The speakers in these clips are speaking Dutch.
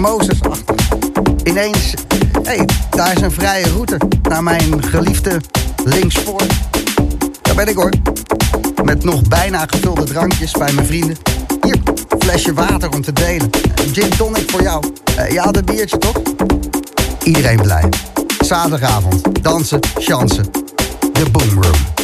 Mozes-achtig. Ineens, hé, hey, daar is een vrije route naar mijn geliefde linksvoor. Daar ben ik hoor. Met nog bijna gevulde drankjes bij mijn vrienden. Hier, flesje water om te delen. Gin tonic voor jou. Uh, had een biertje toch? Iedereen blij. Zaterdagavond, dansen, chansen. De Boom Room.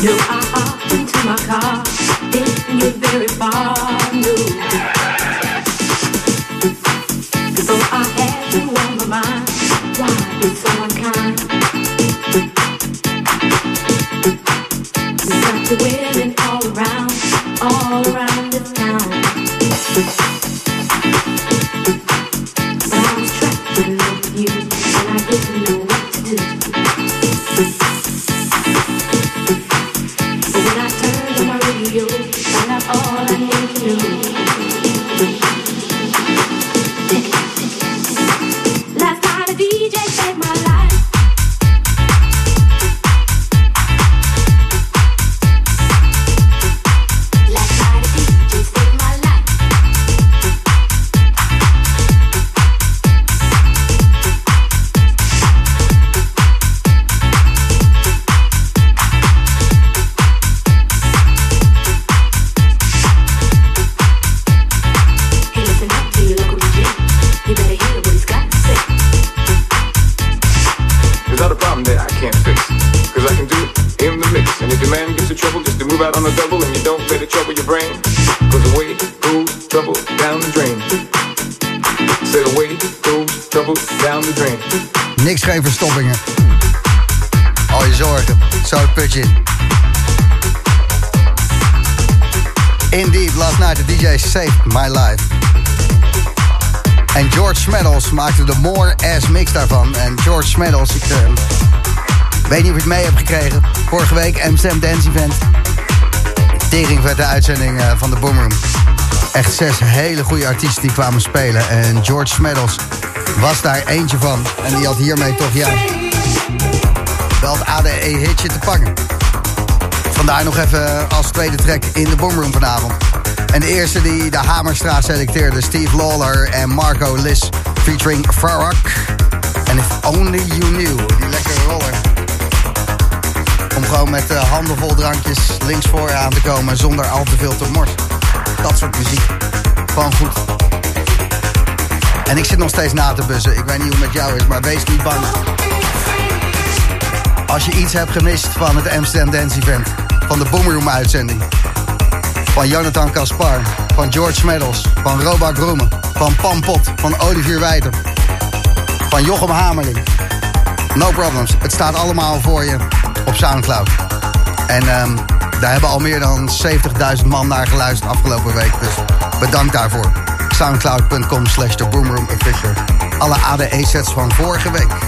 No, Amsterdam Dance Event. Tering de uitzending uh, van de Boomroom. Echt zes hele goede artiesten die kwamen spelen. En George Smeddles was daar eentje van. En die had hiermee toch, ja, wel het ADE-hitje te pakken. Vandaar nog even als tweede track in de Boomroom vanavond. En de eerste die de Hamerstraat selecteerde, Steve Lawler en Marco Liss featuring Farak. En If Only You Knew, gewoon met uh, handen vol drankjes links voor aan te komen zonder al te veel te morsen. Dat soort muziek. Gewoon goed. En ik zit nog steeds na te bussen. Ik weet niet hoe het met jou is, maar wees niet bang. Als je iets hebt gemist van het Amsterdam Dance Event. Van de Boomroom uitzending. Van Jonathan Kaspar. Van George Medals. Van Roba Groemen van Pampot, van Olivier Wijter, van Jochem Hamerling. No problems. Het staat allemaal voor je op Soundcloud. En um, daar hebben al meer dan 70.000 man naar geluisterd afgelopen week. Dus bedankt daarvoor. Soundcloud.com slash The. Alle ADE-sets van vorige week.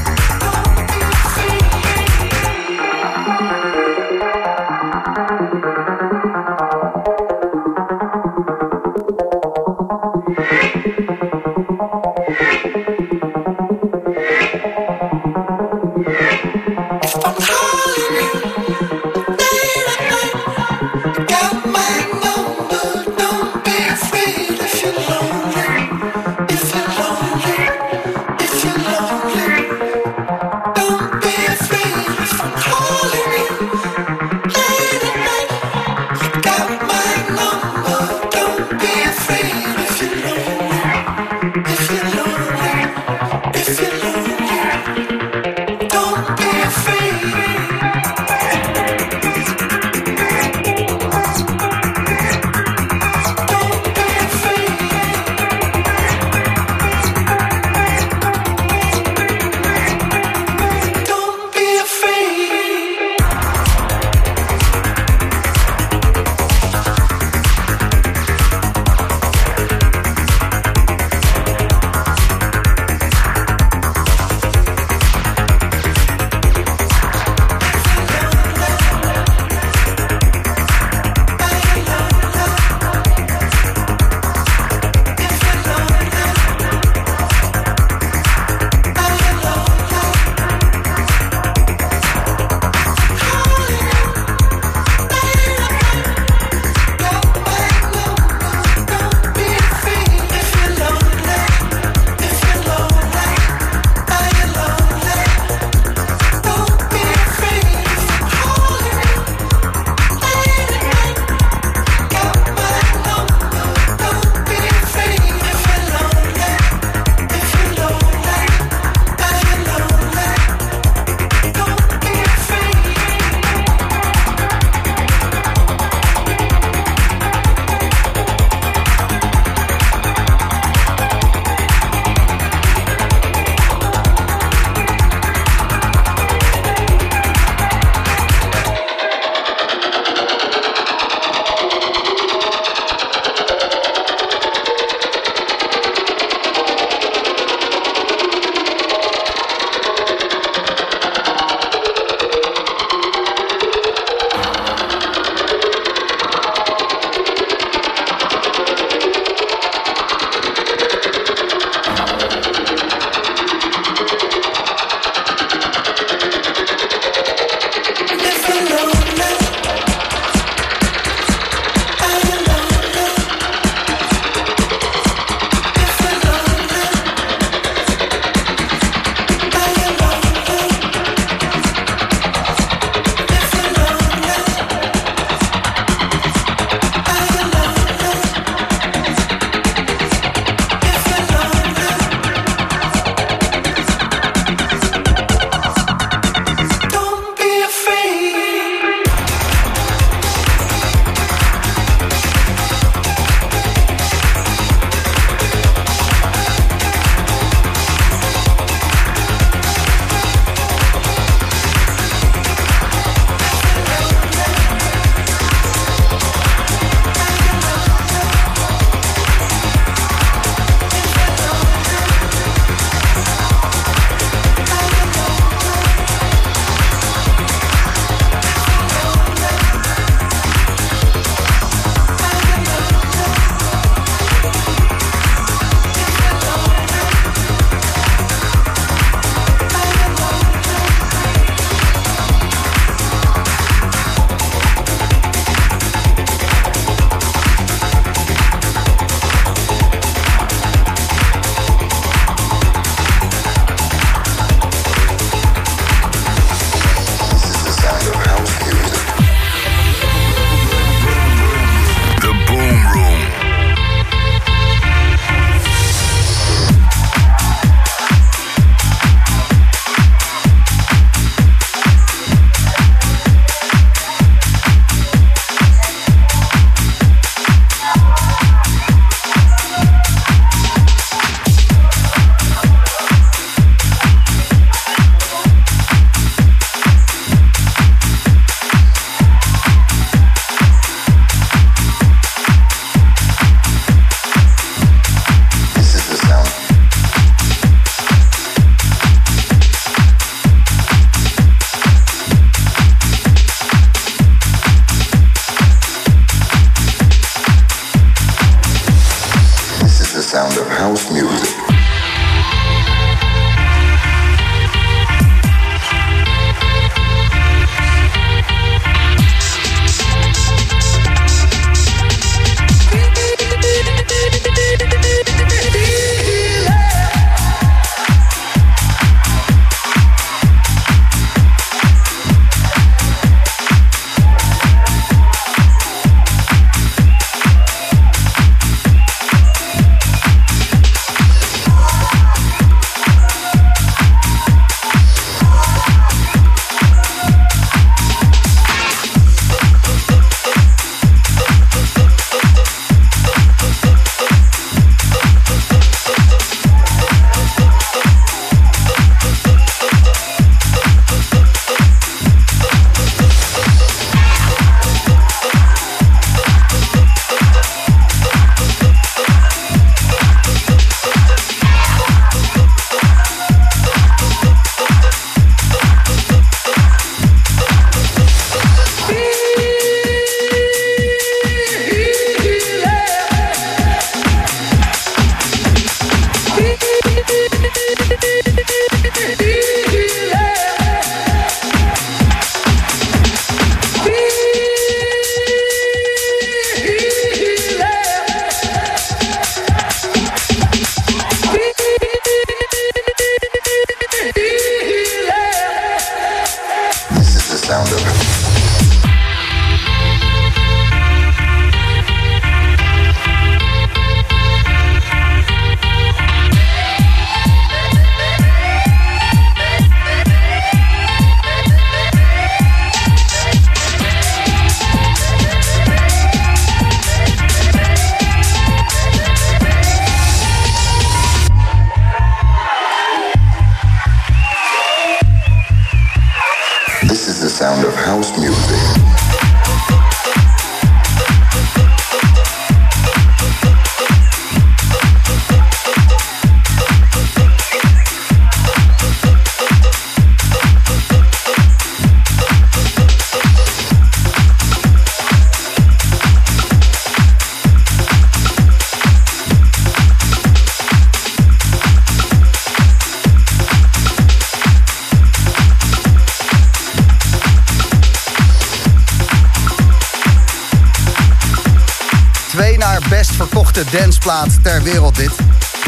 Ter wereld dit.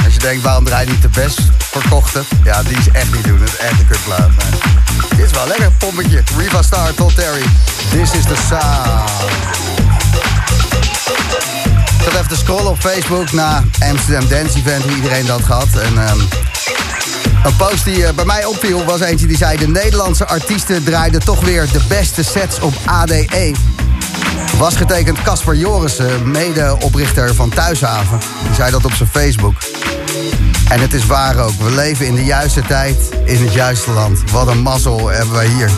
Als je denkt, waarom draai niet de best verkochte? Ja, die is echt niet doen. Het is echt een kutplaat. dit is wel lekker, pompetje. Riva Star, Todd Terry. This is the sound. Ik zat even te scrollen op Facebook na Amsterdam Dance Event, hoe iedereen dat gehad. En um, een post die uh, bij mij opviel was eentje die zei... de Nederlandse artiesten draaiden toch weer de beste sets op ADE was getekend Casper Jorissen, medeoprichter van Thuishaven. Die zei dat op zijn Facebook. En het is waar ook. We leven in de juiste tijd, in het juiste land. Wat een mazzel hebben wij hier.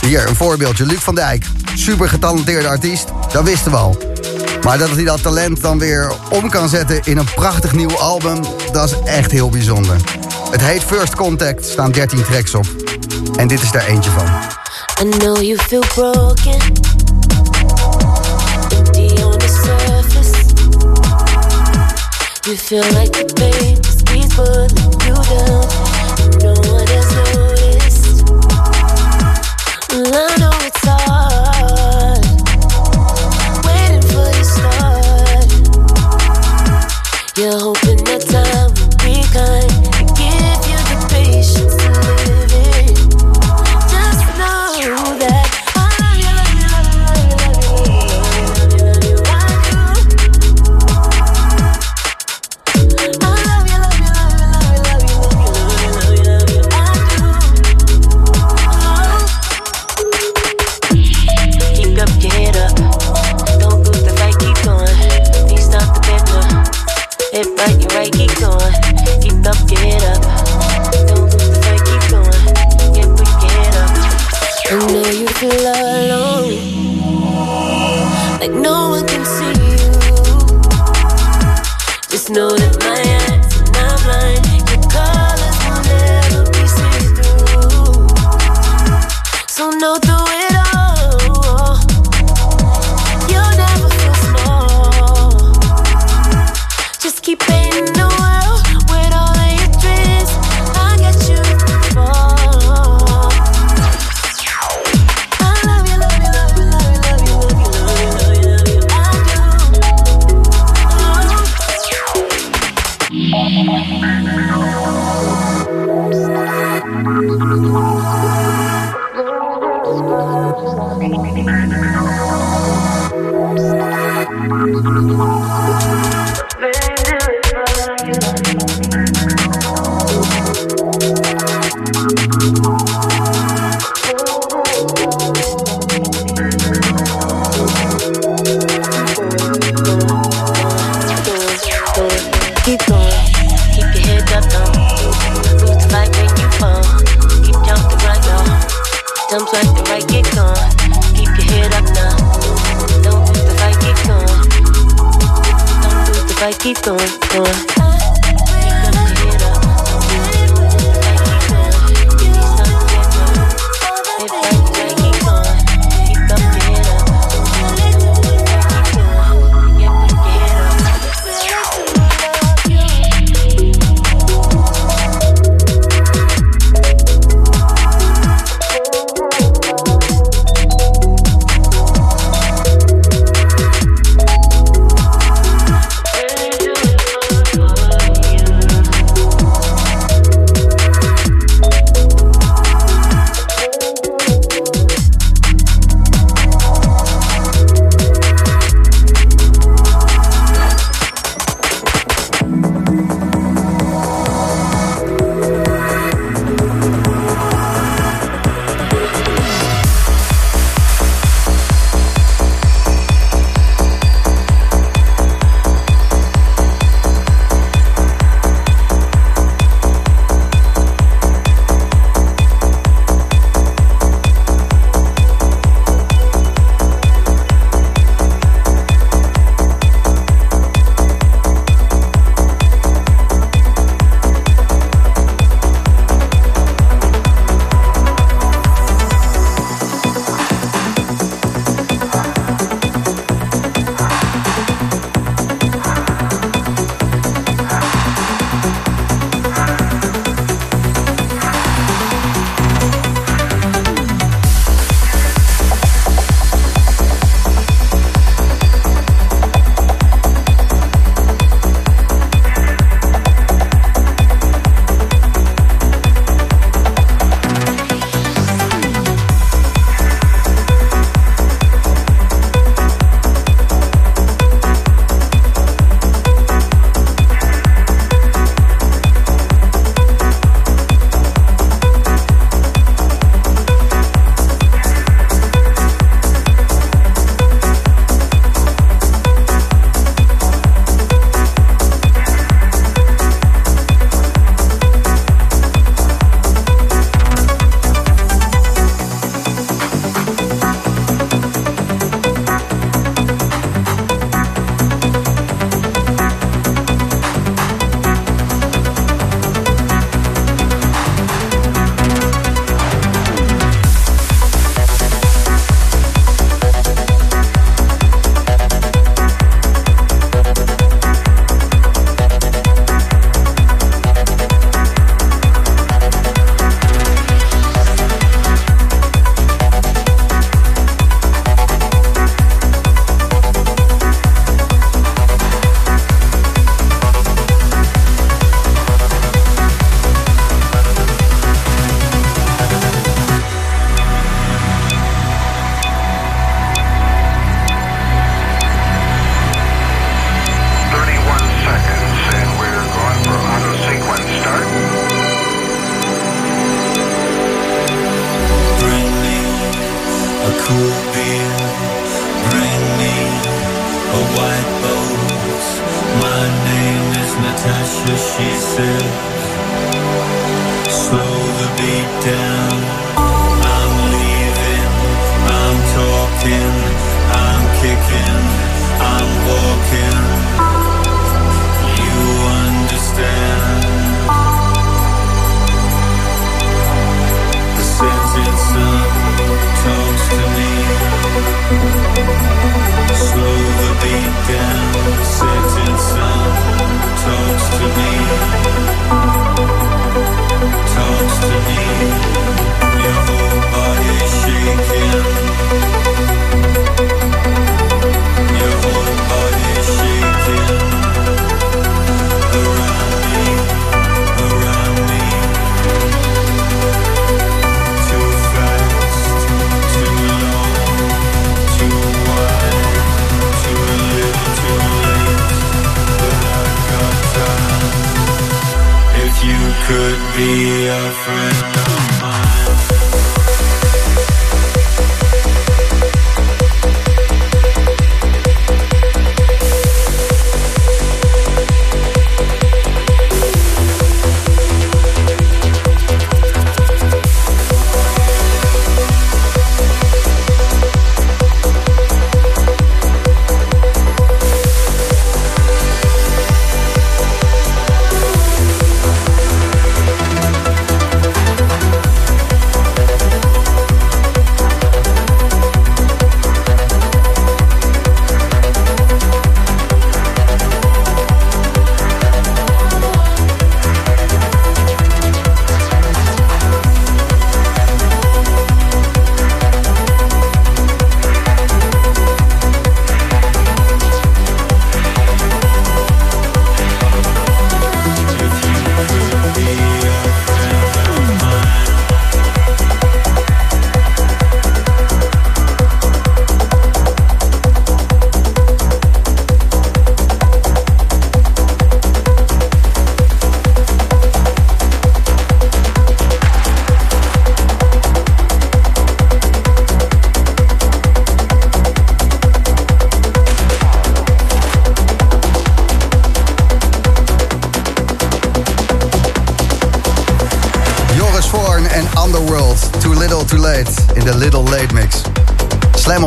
Hier, een voorbeeldje. Luc van Dijk. Super getalenteerde artiest. Dat wisten we al. Maar dat hij dat talent dan weer om kan zetten in een prachtig nieuw album... dat is echt heel bijzonder. Het heet First Contact, staan 13 tracks op. En dit is daar eentje van. I know you feel broken You feel like the pain just keeps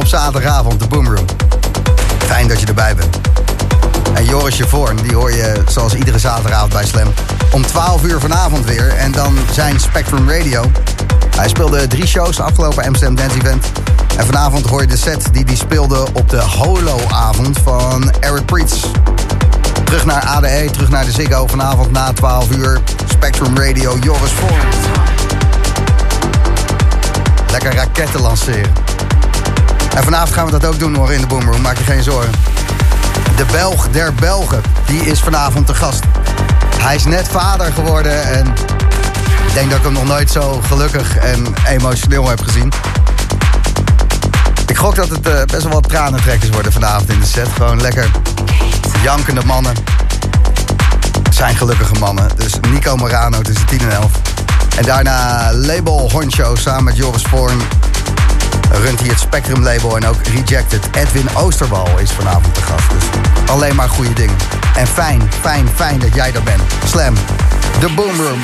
zaterdagavond, de Boomroom. Fijn dat je erbij bent. En Joris Jevorn, die hoor je zoals iedere zaterdagavond bij Slam. Om 12 uur vanavond weer. En dan zijn Spectrum Radio. Hij speelde drie shows afgelopen Amsterdam Dance Event. En vanavond hoor je de set die hij speelde op de Holo-avond van Eric Preets. Terug naar ADE, terug naar de Ziggo. Vanavond na 12 uur. Spectrum Radio, Joris Vorn. Lekker raketten lanceren. En vanavond gaan we dat ook doen hoor in de Boomroom, maak je geen zorgen. De Belg der Belgen, die is vanavond te gast. Hij is net vader geworden en ik denk dat ik hem nog nooit zo gelukkig en emotioneel heb gezien. Ik gok dat het uh, best wel wat tranentrekkers worden vanavond in de set. Gewoon lekker jankende mannen. Zijn gelukkige mannen. Dus Nico Morano tussen 10 en 11. En daarna Label Honcho samen met Joris Vorn runt hij het Spectrum label en ook Rejected. Edwin Oosterwal is vanavond te gast. Dus alleen maar goede dingen. En fijn, fijn, fijn dat jij er bent. Slam, de Boomroom.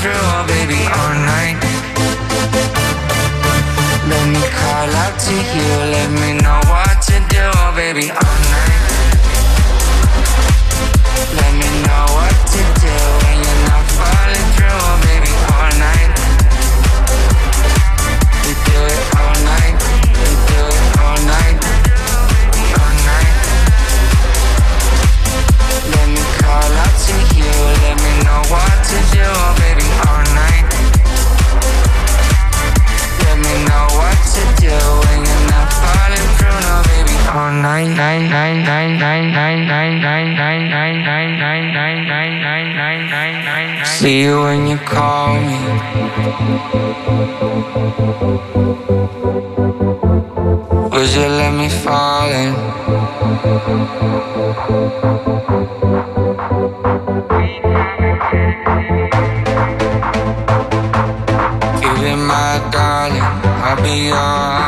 through, all, baby, all night. Let me call out to you, let me know See you when you call me. Would you let me fall in? You've been my darling, I'll be yours.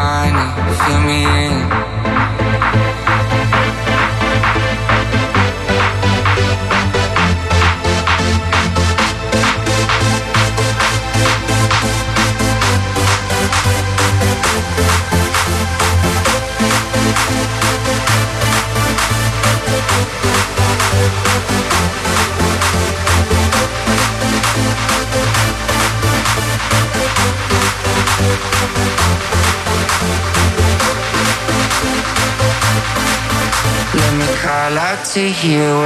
you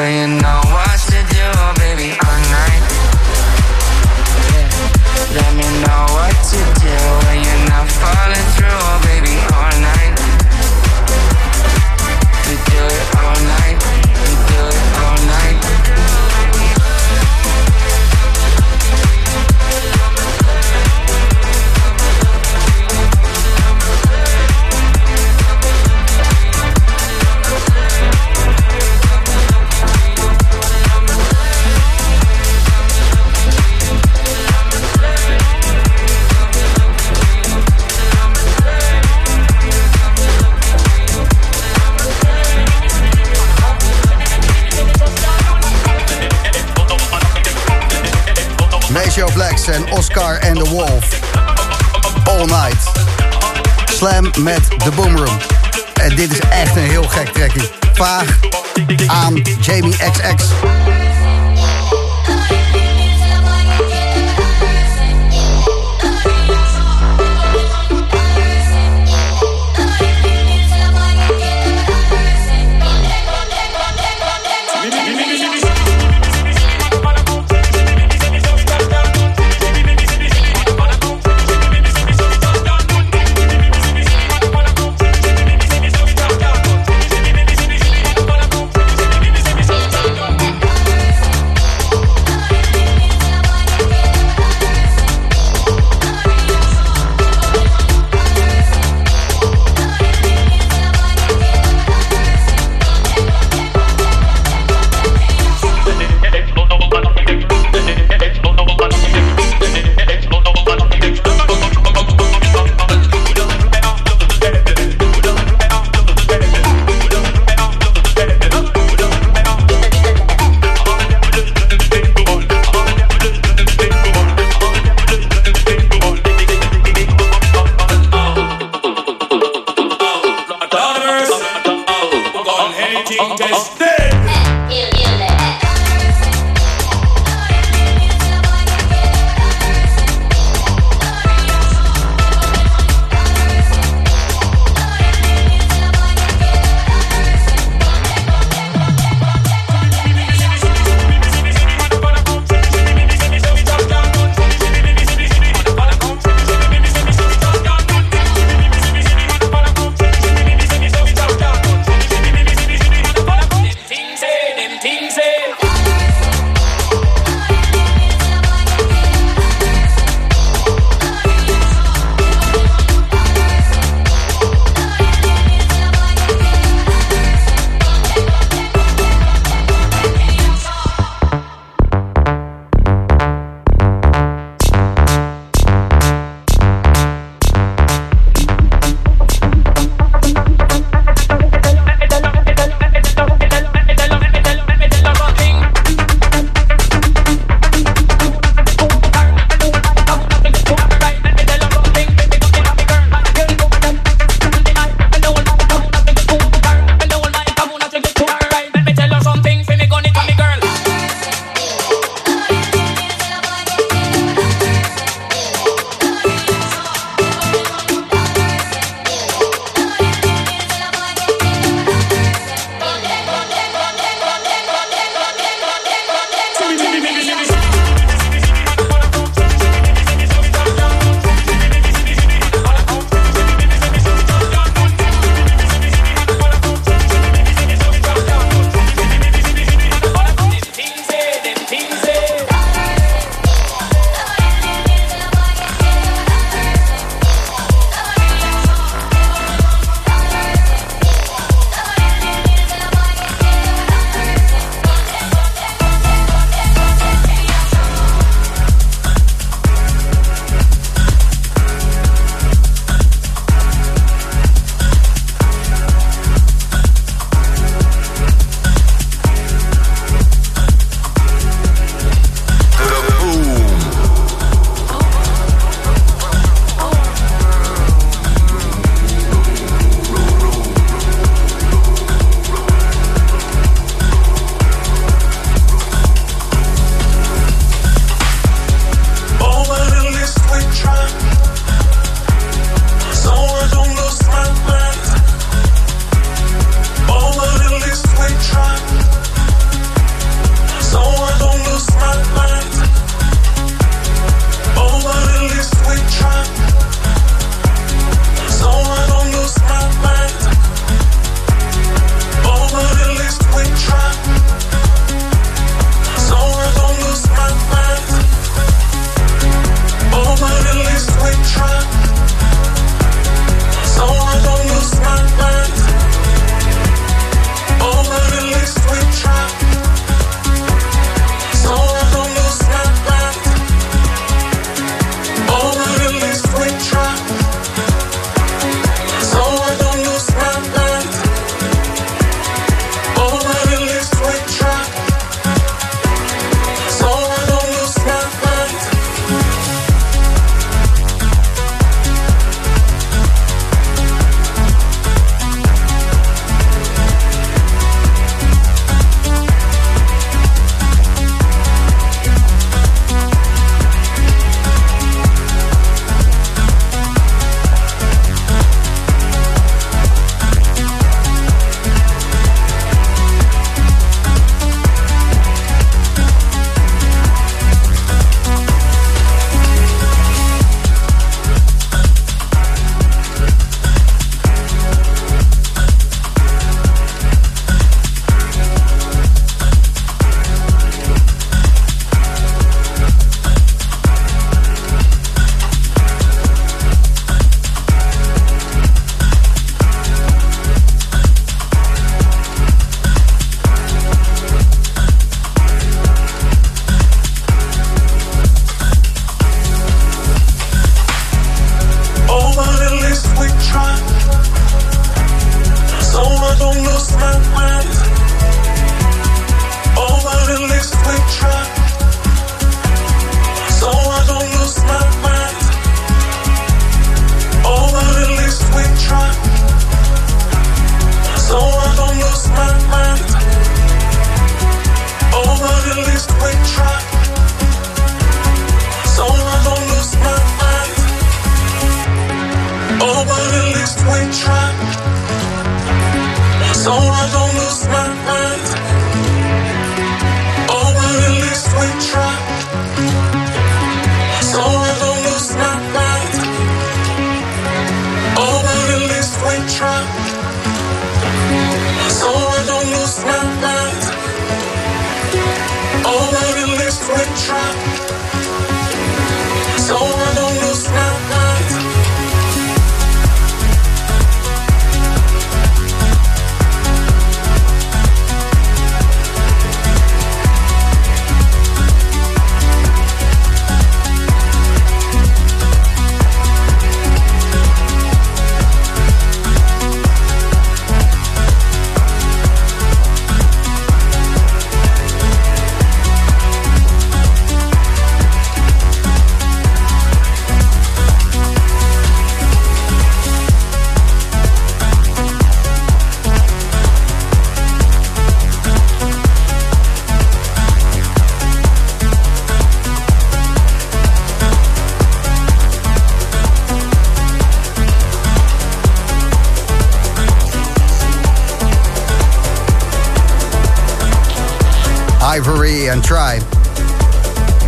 And Tribe.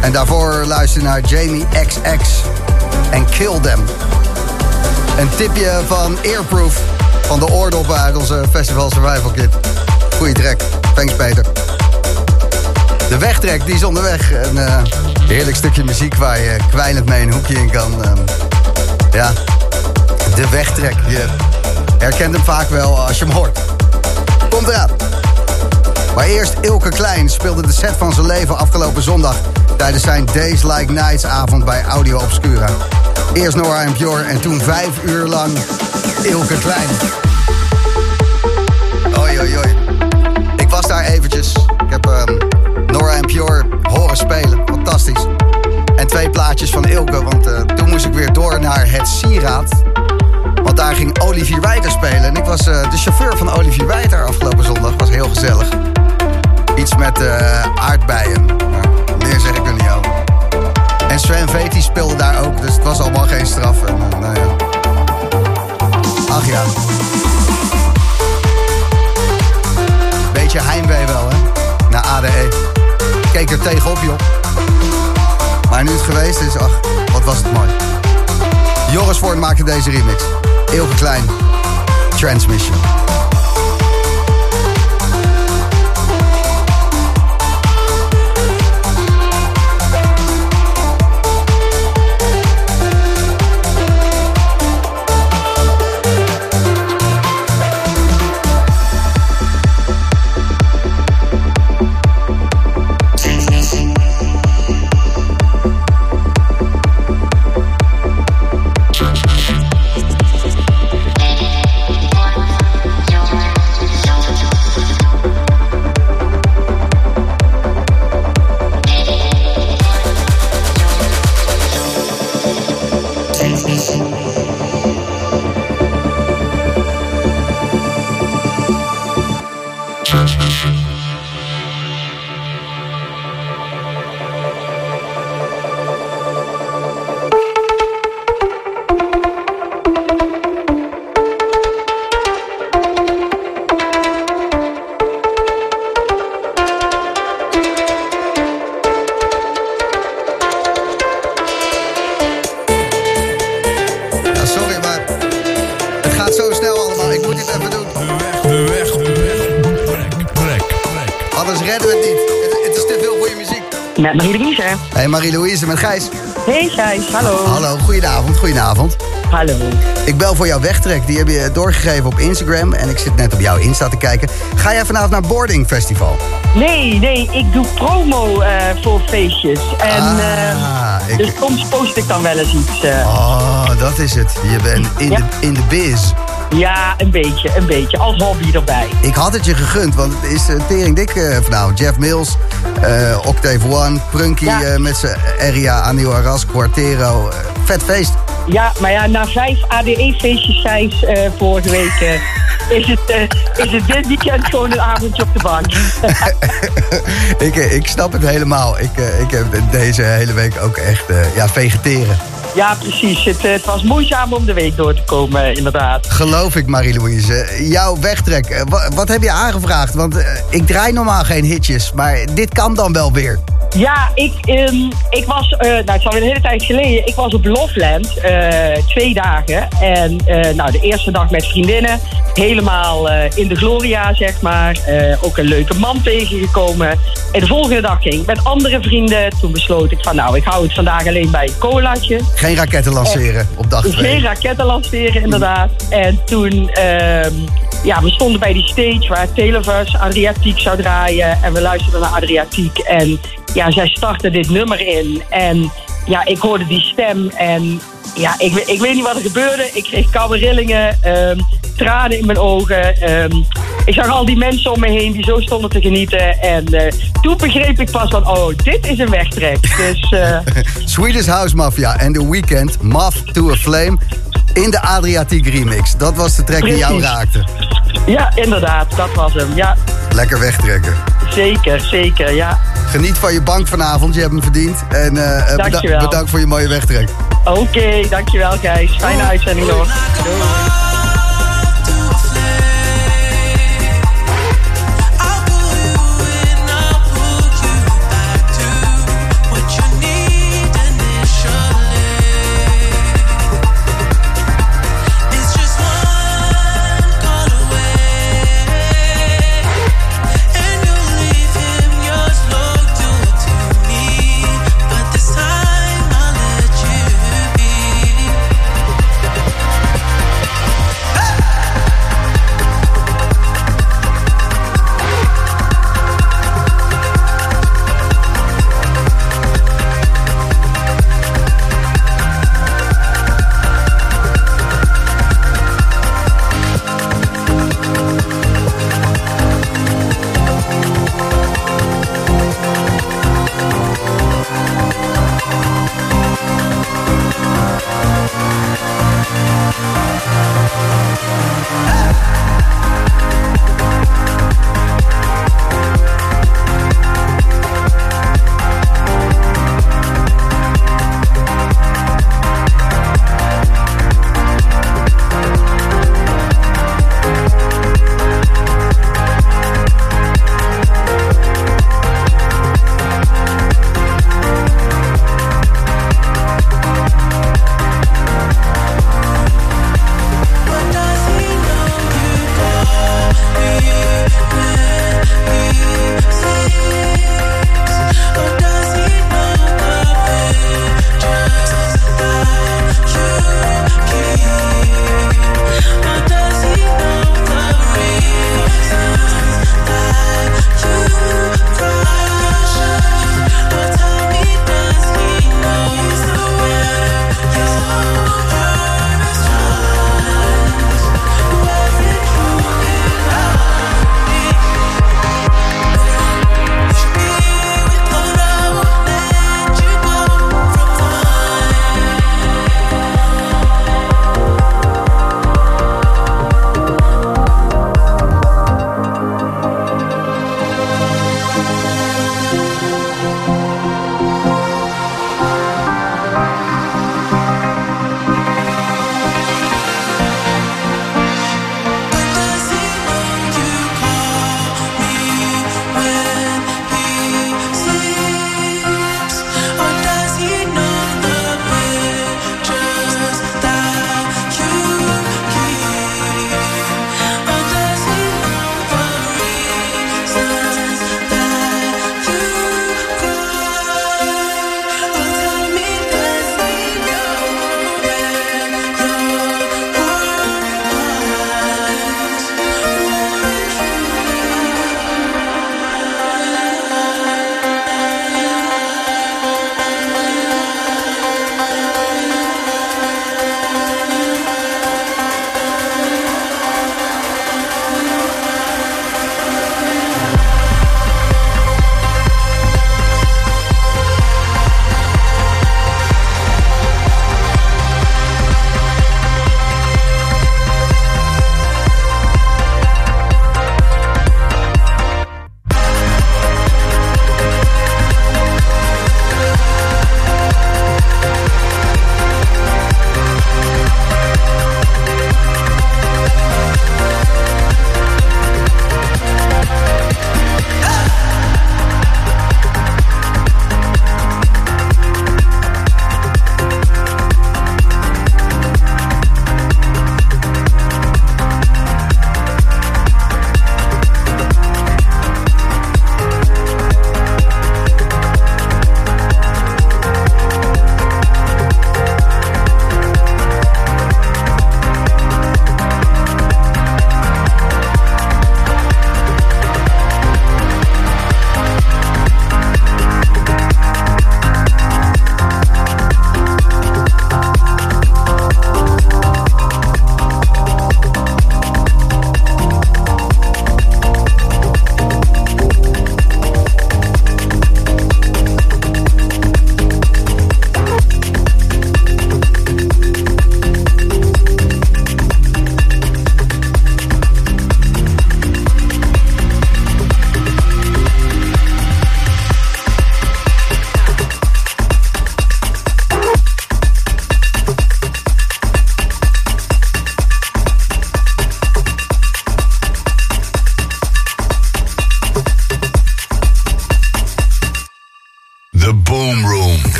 En daarvoor luister naar Jamie XX en Kill Them. Een tipje van Airproof van de oordop uit onze Festival Survival Kit. Goeie track. Thanks Peter. De wegtrek die is onderweg. Een eh, heerlijk stukje muziek waar je kwijnend mee een hoekje in kan. ehm, ja, de wegtrek. Je herkent hem vaak wel als je hem hoort. Komt eraan. Maar eerst Ilke Klein speelde de set van zijn leven afgelopen zondag... tijdens zijn Days Like Nights avond bij Audio Obscura. Eerst Nora en Pure en toen vijf uur lang Ilke Klein. Oei, oei, oei. Ik was daar eventjes. Ik heb ehm, Nora en Pure horen spelen. Fantastisch. En twee plaatjes van Ilke, want eh, toen moest ik weer door naar het Sieraad. Want daar ging Olivier Wijter spelen. En ik was eh, de chauffeur van Olivier Wijter afgelopen zondag. Was heel gezellig. Met eh, aardbeien. Meer zeg ik er niet over. En Sven Veti speelde daar ook. Dus het was allemaal geen straf. Nou ja. Ach ja. Beetje heimwee wel, hè? Naar ADE. Ik keek er tegenop, joh. Maar nu het geweest is, ach, wat was het mooi. Joris Voort maakte deze remix. Ilke Klein. Transmission. Marie-Louise. Met Gijs. Hey Gijs, hallo. Hallo, goedenavond, goedenavond. Hallo. Ik bel voor jouw wegtrek. Die heb je doorgegeven op Instagram. En ik zit net op jouw Insta te kijken. Ga jij vanavond naar Boarding Festival? Nee, nee, ik doe promo eh, voor feestjes. En Ah, eh, ik- dus soms post ik dan wel eens iets. eh. Oh, dat is het. Je bent in, Ja. de, in de biz. Ja, een beetje, een beetje. Als hobby erbij. Ik had het je gegund, want het is uh, tering dik vanavond. Jeff Mills, eh, Octave One, Prunky Ja. eh, met zijn Eria, Anil Arras, Quartero. eh, vet feest. Ja, maar ja, na vijf ADE-feestjes, Gijs, eh, vorige week... is, het, is het dit weekend gewoon een avondje op de bank. ik, ik snap het helemaal. Ik, ik heb deze hele week ook echt ja, vegeteren. Ja, precies. Het, eh, het was moeizaam om de week door te komen, eh, inderdaad. Geloof ik, Marie-Louise. Jouw wegtrek, eh, wa- wat heb je aangevraagd? Want ik draai normaal geen hitjes, maar dit kan dan wel weer. Ja, ik, ehm, ik was, eh, nou het is alweer een hele tijd geleden, ik was op Loveland eh, twee dagen. En eh, nou, de eerste dag met vriendinnen, helemaal in de gloria, zeg maar. Ook een leuke man tegengekomen. En de volgende dag ging ik met andere vrienden. Toen besloot ik van, nou, ik hou het vandaag alleen bij een colaatje. Geen raketten lanceren op dag Geen 2. raketten lanceren, inderdaad. En toen, ehm, ja, we stonden bij die stage waar Televers Adriatiek zou draaien. En we luisterden naar Adriatiek. En ja, zij startte dit nummer in. En ja, ik hoorde die stem. En ja, ik, ik weet niet wat er gebeurde. Ik kreeg koude rillingen, ehm, tranen in mijn ogen. Ehm, ik zag al die mensen om me heen die zo stonden te genieten. En eh, toen begreep ik pas van, oh, dit is een wegtrek. Dus eh, Swedish House Mafia en The Weeknd, Moth to a Flame... in de Adriatiek remix. Dat was de track die jou raakte. ja, inderdaad, dat was hem. Ja, Lekker wegtrekken. zeker, zeker, ja. Geniet van je bank vanavond, je hebt hem verdiend. En beda- Dankjewel. bedankt voor je mooie wegtrek. Oké, dankjewel Gijs. Fijne uitzending nog. Doei.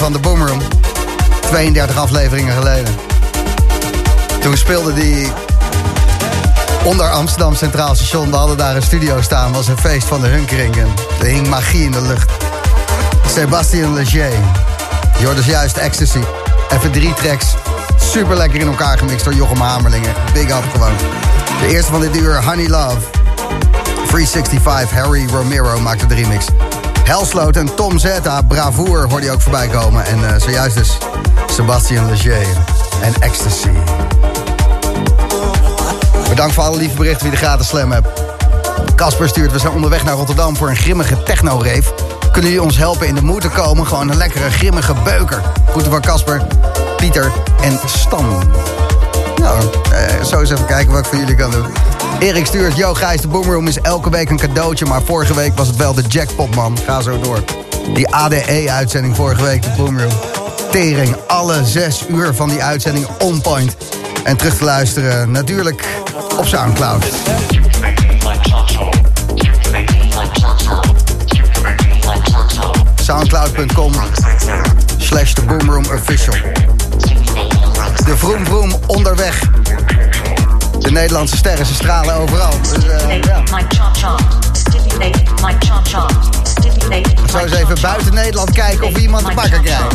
Van de Boomroom. 32 afleveringen geleden. Toen speelde die onder Amsterdam Centraal Station. We hadden daar een studio staan. was een feest van de hunkering. En er hing magie in de lucht. Sebastian Leger. Je dus juist Ecstasy. Even drie tracks. Super lekker in elkaar gemixt door Jochem Hamerlingen. Big up gewoon. De eerste van dit uur, Honey Love. 365, Harry Romero maakte de remix. Helsloot en Tom Zeta, Bravoer, hoorde je ook voorbij komen. En uh, zojuist dus Sebastian Leger en Ecstasy. Bedankt voor alle lieve berichten wie de gratis slam hebt. Casper stuurt, we zijn onderweg naar Rotterdam voor een grimmige techno-rave. Kunnen jullie ons helpen in de moed te komen? Gewoon een lekkere, grimmige beuker. Groeten van Casper, Pieter en Stan. Nou, eh, zo eens even kijken wat ik voor jullie kan doen. Erik stuurt, yo Gijs, de Boomroom is elke week een cadeautje... maar vorige week was het wel de jackpot, man. Ga zo door. Die ADE-uitzending vorige week, de Boomroom. Tering, alle zes uur van die uitzending on point. En terug te luisteren natuurlijk op Soundcloud. Soundcloud.com slash The Boomroom Official. De Vroom Vroom onderweg. De Nederlandse sterren, ze stralen overal. Dus, uh, ja. Zo eens even buiten Nederland kijken of we iemand te pakken krijgen.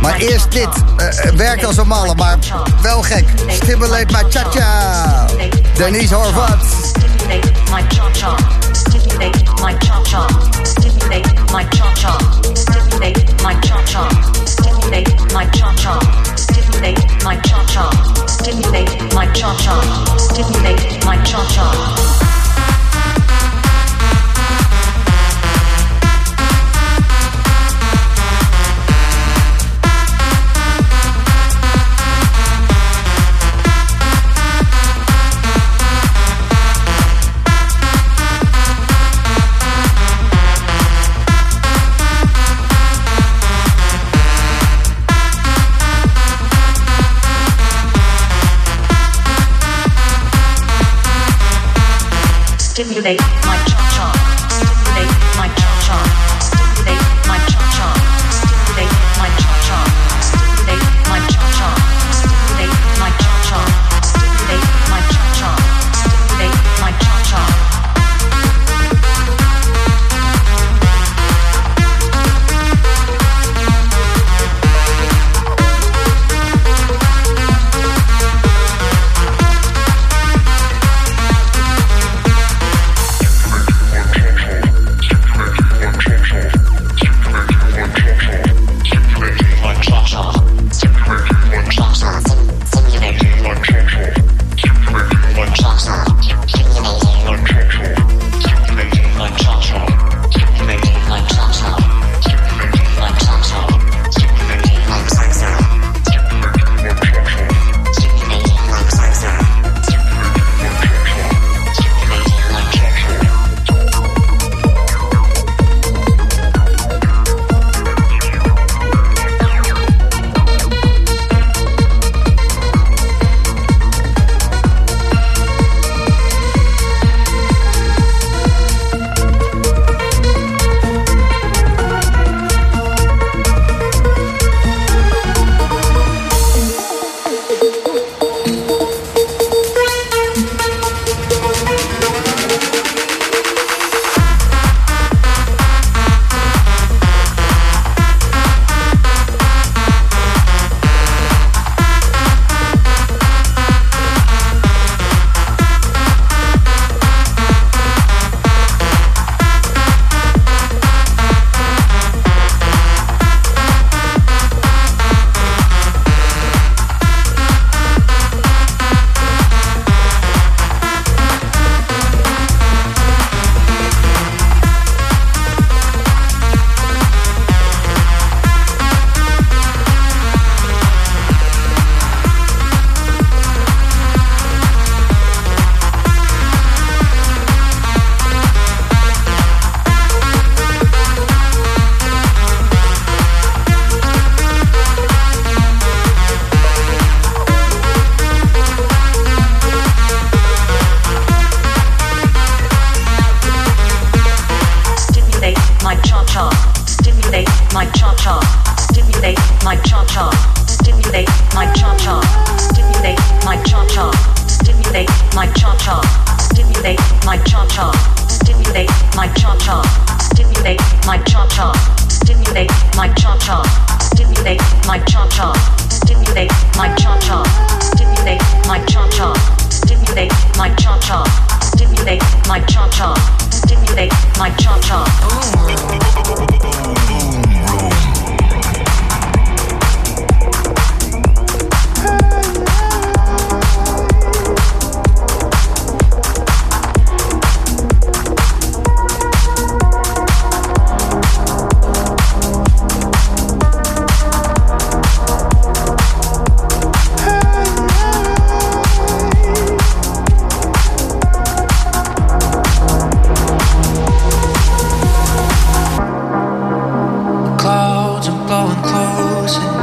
Maar eerst dit. Uh, werkt als een malle, maar wel gek. Stimulate my cha-cha. Denise Horvat. Stimulate my cha-cha. Stimulate my cha-cha. Stimulate my cha-cha. Stimulate my cha-cha. Stimulate my cha-cha. Stimulate my cha-cha. Stimulate my cha-cha. Stimulate my cha-cha. Stimulate my cha-cha. Stimulate my cha-cha. Close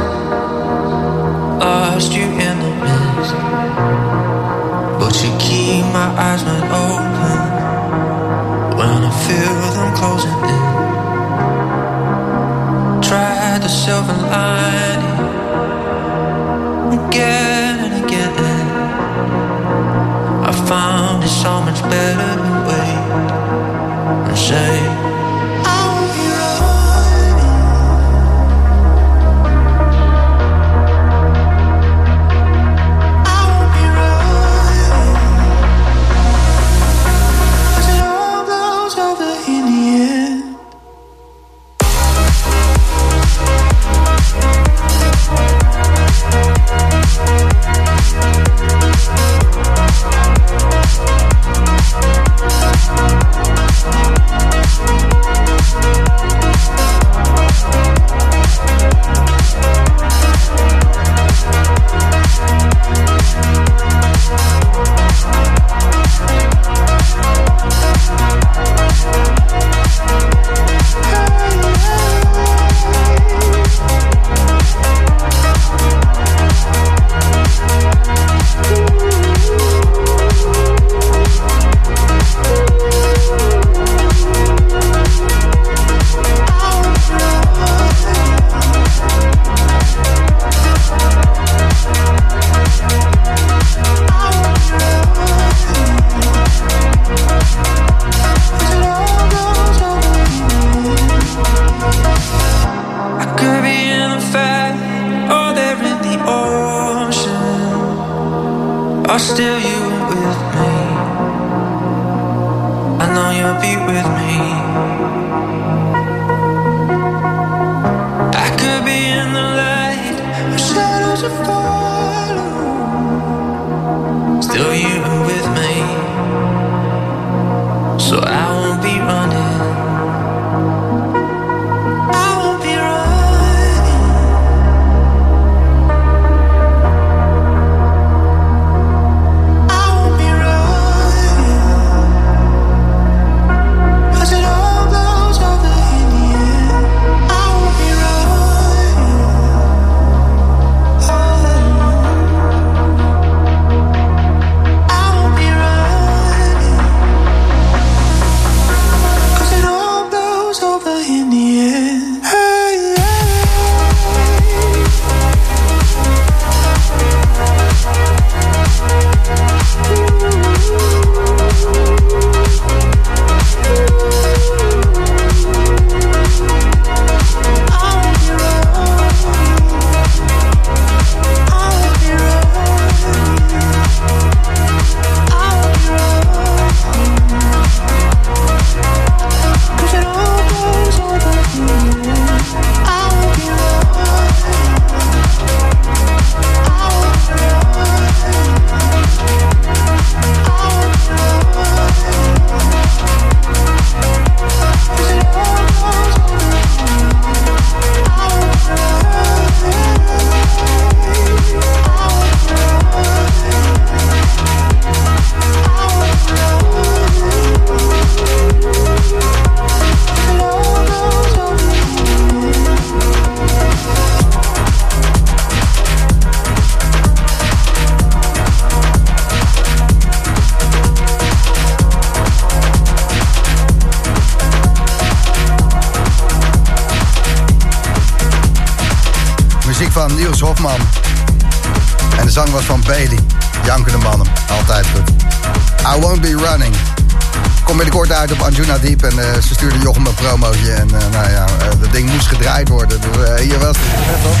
uit op Anjuna Deep en eh, ze stuurde Jochem een promootje. En eh, nou ja, eh, dat ding moest gedraaid worden. Dus eh, hier was het. Toch?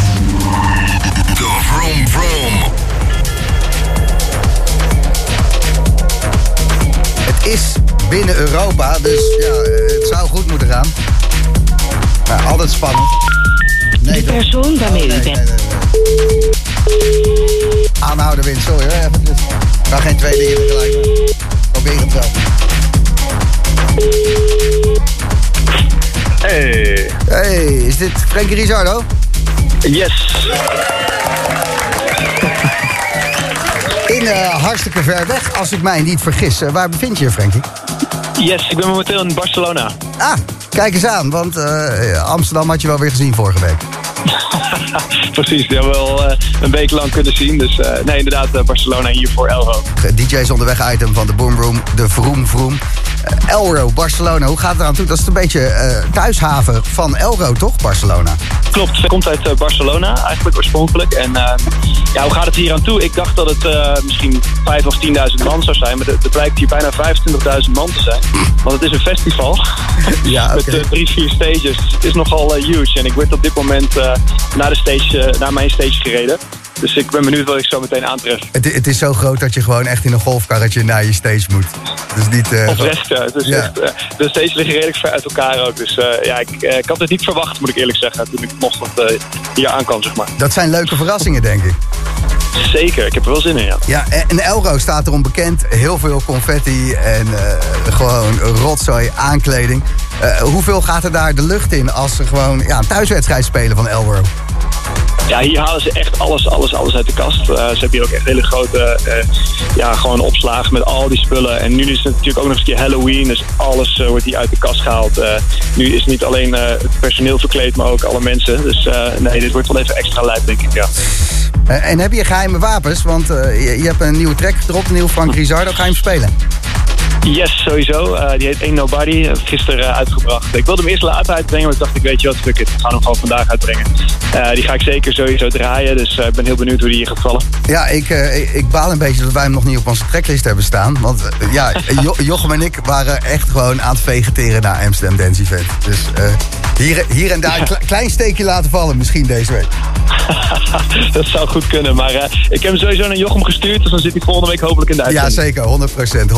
De Vroom Vroom. Het is binnen Europa, dus ja, het zou goed moeten gaan. Nou, altijd spannend. Nee, De persoon waarmee u nee, bent. nee, nee, nee. Aanhouden wint, sorry hoor. Dus. Ik kan geen twee dingen tegelijk. Probeer het wel. Hey, Hey, is dit Frankie Rizardo? yes. In eh, hartstikke ver weg, als ik mij niet vergis. Eh, waar bevind je je, Frankie? Yes, ik ben momenteel in Barcelona. Ah, kijk eens aan, want eh, Amsterdam had je wel weer gezien vorige week. Precies, die hebben we wel eh, een week lang kunnen zien. Dus nee, inderdaad, Barcelona hier voor Elro. DJ's onderweg item van de Boom Room, de Vroom Vroom. Elro, Barcelona, hoe gaat het eraan toe? Dat is een beetje eh, thuishaven van Elro, toch, Barcelona? Klopt, ze komt uit eh, Barcelona eigenlijk oorspronkelijk. En eh, ja, hoe gaat het hier aan toe? Ik dacht dat het misschien 5 of 10.000 man zou zijn. Maar er blijkt hier bijna 25.000 man te zijn. Want het is een festival Ja, met drie, vier stages. Het is nogal huge. En ik werd op dit moment naar, de stage, naar mijn stage gereden. Dus ik ben benieuwd wat ik zo meteen aantref. Het, het is zo groot dat je gewoon echt in een golfkarretje naar je stage moet. Dus niet... rest, ja. Dus Ja. echt, eh, de stages liggen redelijk ver uit elkaar ook. Dus eh, ja, ik, eh, ik had het niet verwacht, moet ik eerlijk zeggen, toen ik vanochtend hier aankwam, zeg maar. dat zijn leuke verrassingen, denk ik. Zeker, ik heb er wel zin in, ja. Ja, en Elro staat erom bekend. Heel veel confetti en gewoon rotzooi, aankleding. Hoeveel gaat er daar de lucht in als ze gewoon ja, een thuiswedstrijd spelen van Elro? Ja, hier halen ze echt alles, alles, alles uit de kast. Eh, ze hebben hier ook echt hele grote eh, ja, gewoon opslagen met al die spullen. En nu is het natuurlijk ook nog eens een keer Halloween, dus alles eh, wordt hier uit de kast gehaald. Eh, nu is niet alleen het personeel verkleed, maar ook alle mensen. Dus nee, dit wordt wel even extra lijp, denk ik, ja. En heb je geheime wapens? Want je, je hebt een nieuwe track gedropt, een nieuw Frank Rizardo. Ga je hem spelen? Yes, sowieso. Eh, die heet Ain't Nobody. Gisteren eh, uitgebracht. Ik wilde hem eerst later uitbrengen, maar ik dacht, ik weet je wat, fuck it. We gaan hem gewoon vandaag uitbrengen. Eh, die ga ik zeker sowieso draaien, dus ik ben heel benieuwd hoe die hier gaat vallen. Ja, ik, ik- baal een beetje dat wij hem nog niet op onze tracklist hebben staan. Want ja, jo Jochem en ik waren echt gewoon aan het vegeteren naar Amsterdam Dance Event. Dus hier, hier en daar een kle- klein steekje laten vallen misschien deze week. dat zou goed kunnen, maar eh, ik heb hem sowieso naar Jochem gestuurd, dus dan zit hij volgende week hopelijk in de Ja, uitzending. zeker. 100%.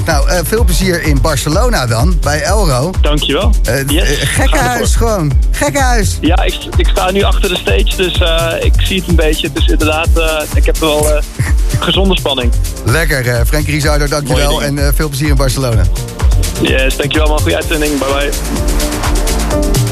100%. Nou, eh, veel plezier in Barcelona dan, bij Elro. Dankjewel. Eh Yes, gaan gekke we huis voor. gewoon. Gekke huis. Ja, ik, ik sta nu achter de stage, dus ik zie het een beetje. Dus inderdaad, ik heb wel eh, gezonde spanning. Lekker, Frank Rizardo, dankjewel. En veel plezier in Barcelona. Yes, dankjewel man. Goeie uitzending. Bye bye. Thank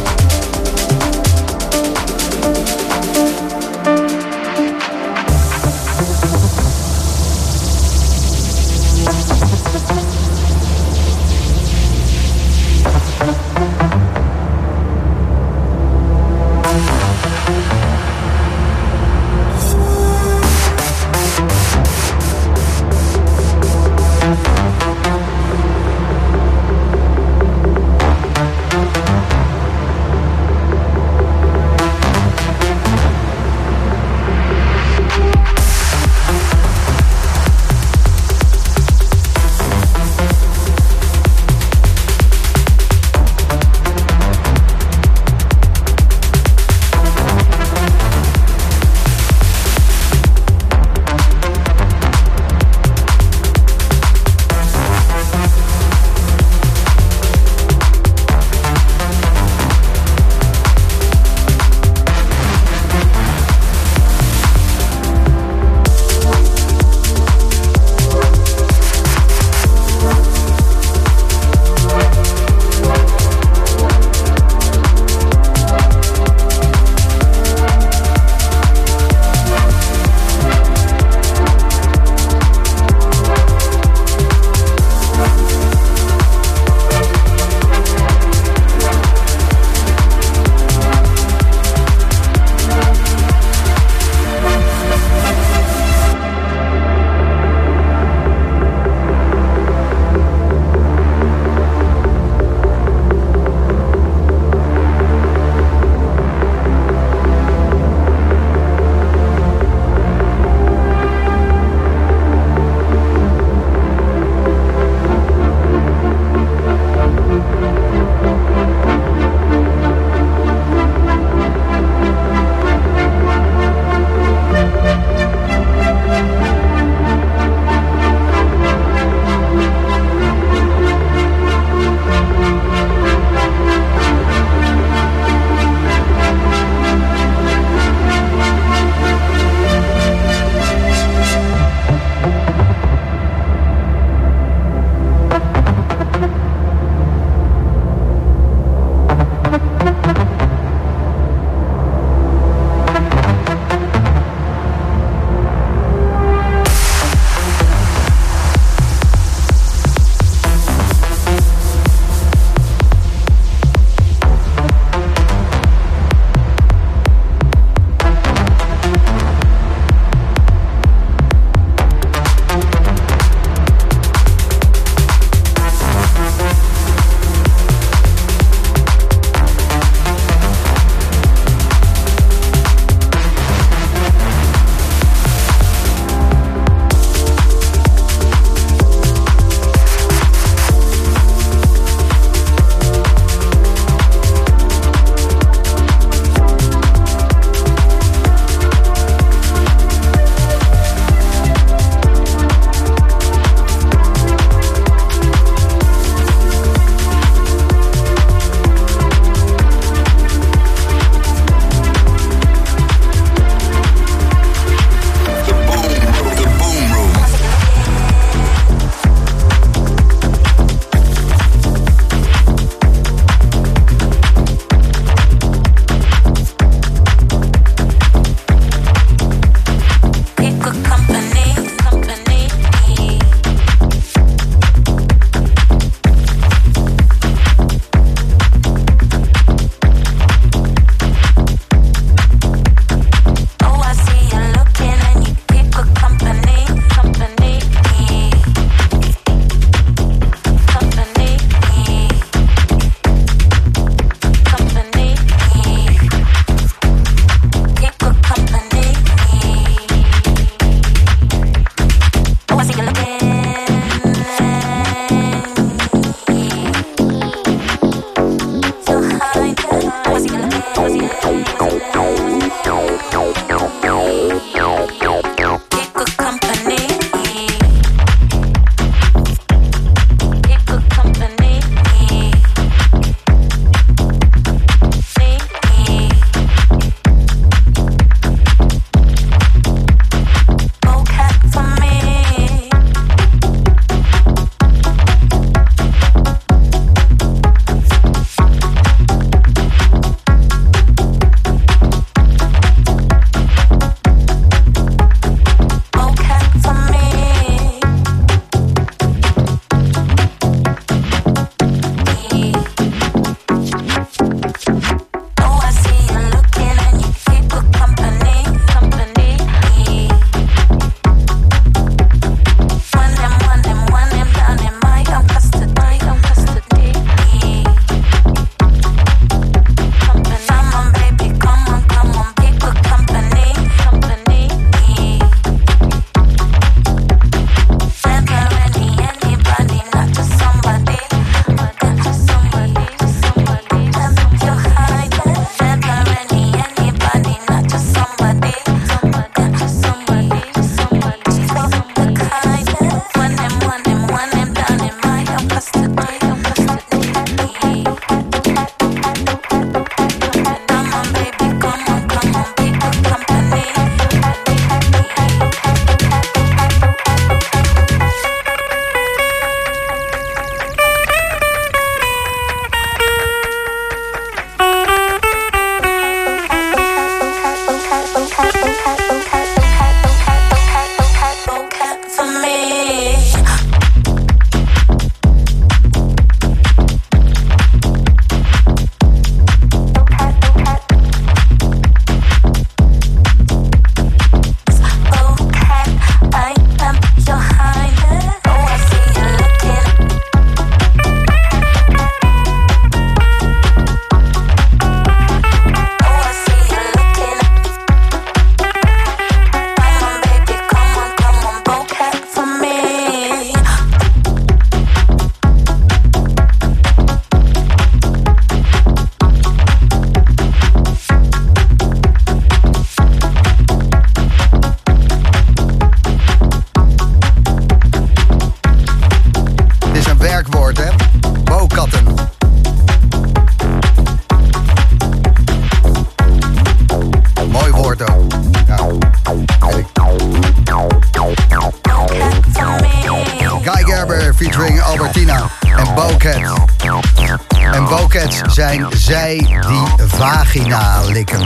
vagina likken.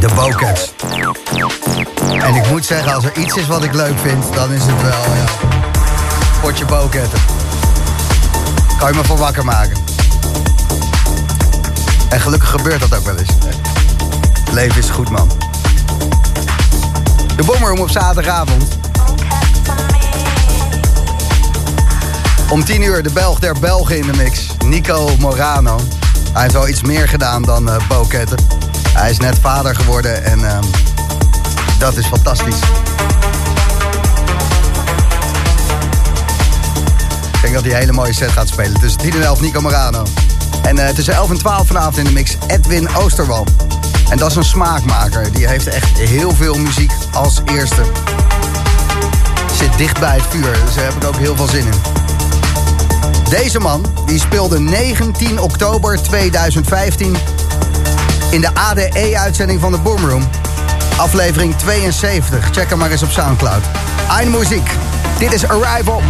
De bokets. En ik moet zeggen, als er iets is wat ik leuk vind, dan is het wel, ja, potje boketten. Kan je me voor wakker maken. En gelukkig gebeurt dat ook wel eens. Leven is goed, man. De Bomroom op zaterdagavond. Om 10 uur de Belg der Belgen in de mix. Nico Morano. Hij heeft wel iets meer gedaan dan uh, boketten. Hij is net vader geworden en ehm, dat is fantastisch. Ik denk dat hij een hele mooie set gaat spelen. Tussen 10 en 11 Nico Morano. En eh, tussen 11 en 12 vanavond in de mix Edwin Oosterwal. En dat is een smaakmaker. Die heeft echt heel veel muziek als eerste. Zit dicht bij het vuur, dus daar heb ik ook heel veel zin in. Deze man die speelde 19 oktober 2015 in de ADE-uitzending van de Boomroom. Aflevering 72. Check hem maar eens op Soundcloud. Ein muziek. Dit is Arrival.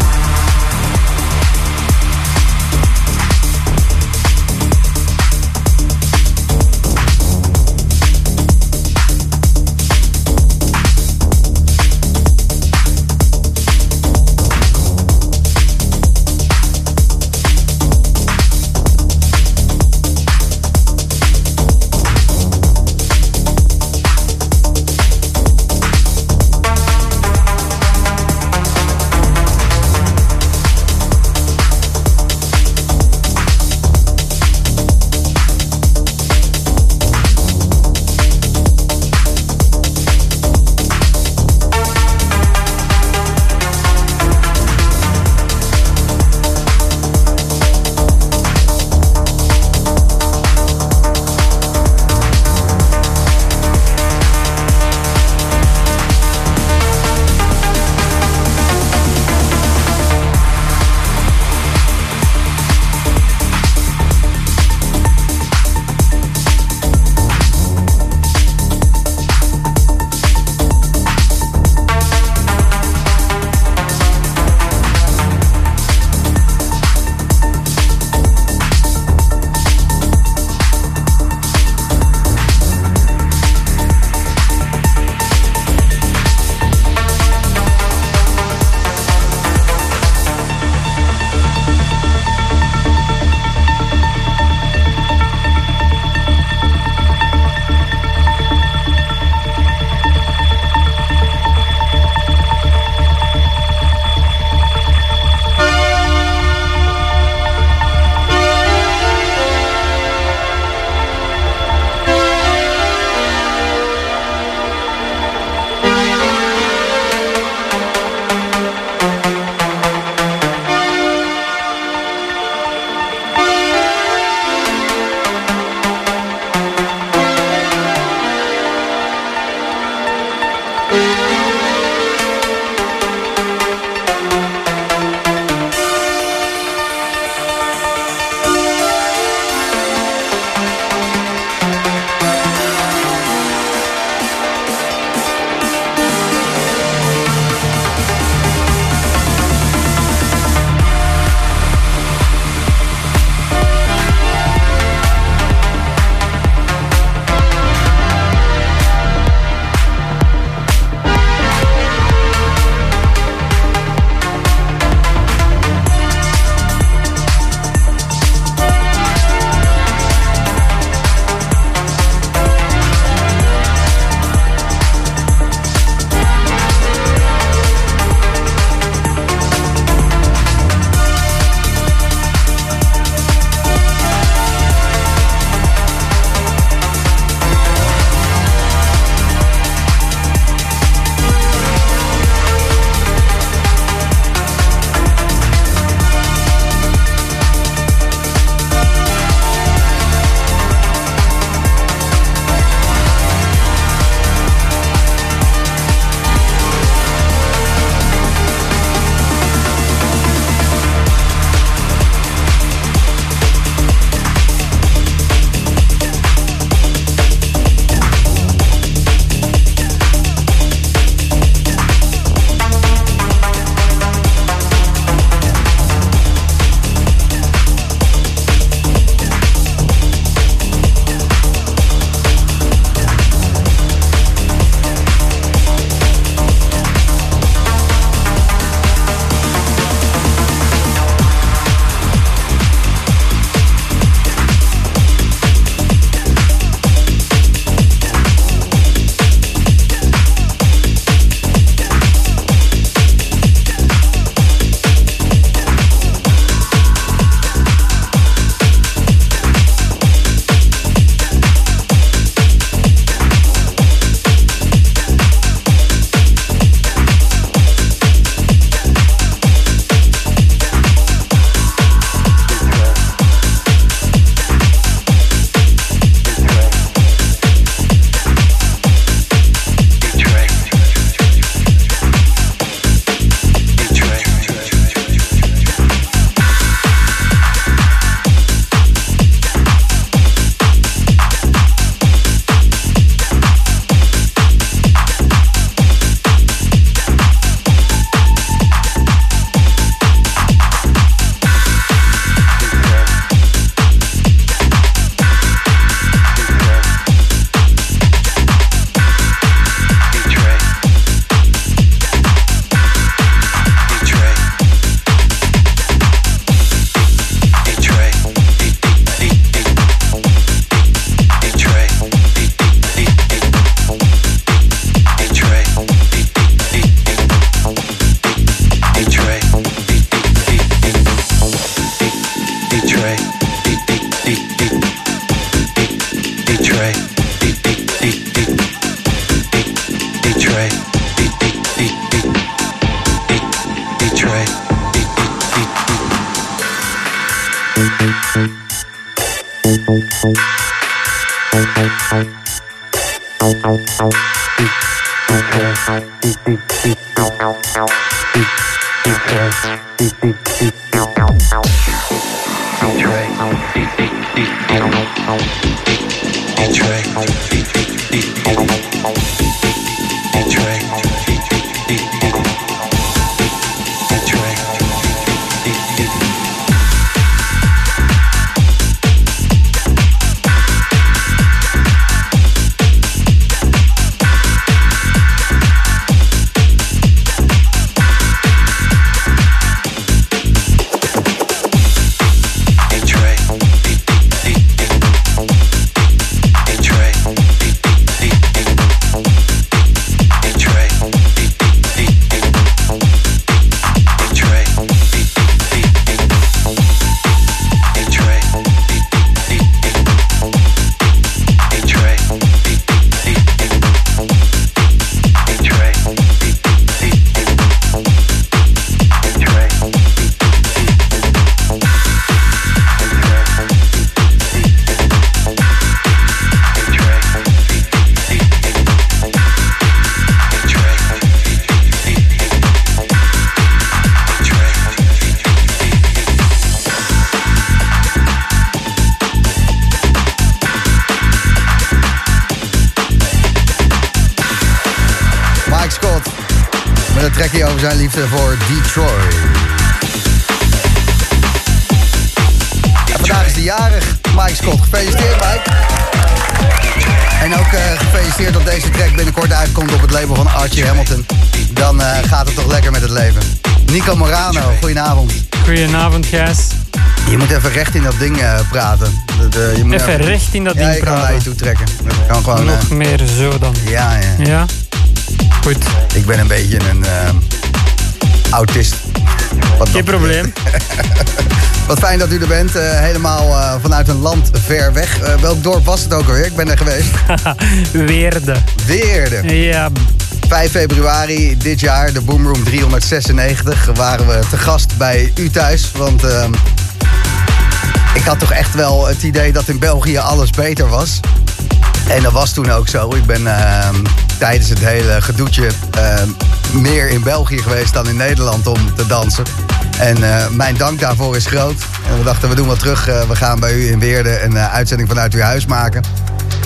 Een trekje over zijn liefde voor Detroit. En vandaag is de jarig Mike Scott. Gefeliciteerd Mike. En ook eh, gefeliciteerd dat deze track binnenkort uitkomt op het label van Archie Hamilton. Dan eh, gaat het toch lekker met het leven. Nico Morano, goedenavond. Goedenavond, Gijs. Je moet even recht in dat ding eh, praten. Eh, je moet Even recht in dat ja, ding je kan praten. naar je toe trekken. Dat kan gewoon... Nog meer zo dan. ja, ja. Ja? Goed. Ik ben een beetje een eh, autist. Wat Geen probleem. Wat fijn dat u er bent. eh, helemaal eh, vanuit een land ver weg. Welk dorp was het ook alweer? Ik ben er geweest. Weerde. Weerde. Ja. 5 februari dit jaar, de Boomroom 396, waren we te gast bij u thuis. Want ehm, ik had toch echt wel het idee dat in België alles beter was. En dat was toen ook zo. Ik ben ehm, tijdens het hele gedoetje ehm, meer in België geweest dan in Nederland om te dansen. En eh, mijn dank daarvoor is groot. En we dachten, we doen wat terug. Eh, we gaan bij u in Weerde een eh, uitzending vanuit uw huis maken.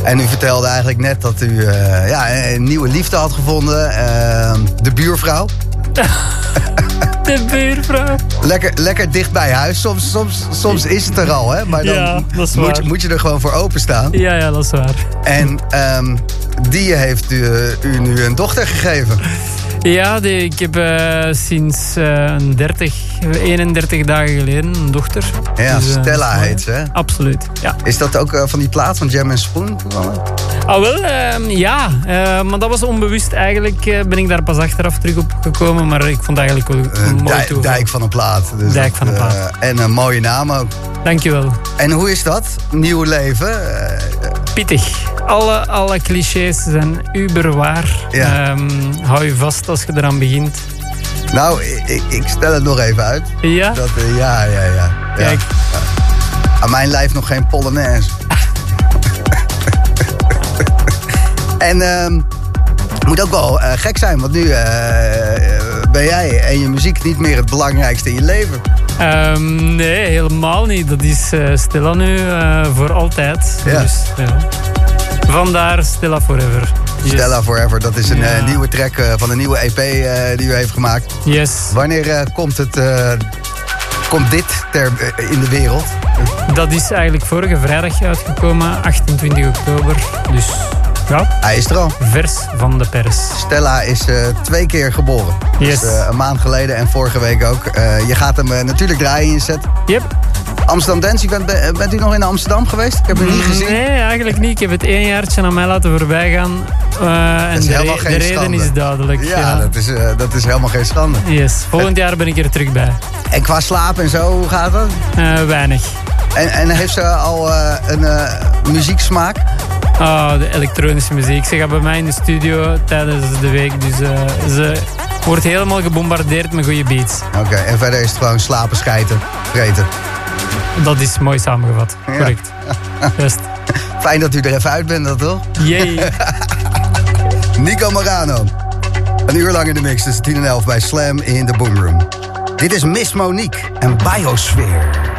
En u vertelde eigenlijk net dat u ja, een nieuwe liefde had gevonden. Ehm, de buurvrouw. De buurvrouw. Lekker, lekker dicht bij huis. Soms, soms, soms is het er al, hè? Maar dan Ja, dat is moet, waar. moet je er gewoon voor openstaan. Ja, ja, dat is waar. En ehm, die heeft u, u nu een dochter gegeven. Ja, die, ik heb eh, sinds eh, een 30, 31 dagen geleden een dochter. Ja, Dus, eh, Stella heet ze. hè? Absoluut, ja. Is dat ook eh, van die plaat van Jam Spoon? toevallig? Ah, wel, ehm, ja. Eh, maar dat was onbewust. Eigenlijk ben ik daar pas achteraf terug op gekomen. Maar ik vond het eigenlijk wel Een mooi dijk, van een plaat. Dus Dijk van een plaat. en een mooie naam ook. Dankjewel. En hoe is dat? Nieuw leven? Pittig. Alle, alle clichés zijn uber waar. Ja. Ehm, hou je vast als je eraan begint. Nou, ik, ik stel het nog even uit. Ja? Dat, eh, ja, ja, ja. ja. Kijk. Ja. Aan mijn lijf nog geen Polonaise. en ehm moet ook wel eh, gek zijn, want nu eh, ben jij en je muziek niet meer het belangrijkste in je leven. Ehm, nee, helemaal niet. Dat is Stella nu voor altijd. Ja. Dus. Vandaar Stella Forever. Yes. Stella Forever, dat is een eh, Ja. nieuwe track eh, van een nieuwe EP eh, die u heeft gemaakt. Yes. Wanneer komt, het, komt dit ter, in de wereld? Dat is eigenlijk vorige vrijdag uitgekomen, 28 oktober. Dus ja, Hij is er al. vers van de pers. Stella is eh, twee keer geboren. Yes. Dus, een maand geleden en vorige week ook. Eh, je gaat hem natuurlijk draaien in je set. Yep. Amsterdam Dance Event, ben- bent u nog in Amsterdam geweest? Ik heb hem niet gezien. Nee, eigenlijk niet. Ik heb het één jaartje aan mij laten voorbij gaan. Eh, en is de, re- de reden schande. is duidelijk. Ja, Dat, is, dat is helemaal geen schande. Yes. Volgend jaar ben ik er terug bij. En qua slaap en zo, hoe gaat dat? Weinig. En, en heeft ze al eh, een eh, muzieksmaak? Ah, de elektronische muziek. Ze gaat bij mij in de studio tijdens de week. Dus eh, ze wordt helemaal gebombardeerd met goede beats. Oké, en verder is het gewoon slapen, schijten, vreten. Dat is mooi samengevat. Ja. Correct. Best. Fijn dat u er even uit bent, dat toch? Jee. Nico Morano. Een uur lang in de mix tussen 10 en 11 bij Slam in de Boomroom. Dit is Miss Monique en Biosphere.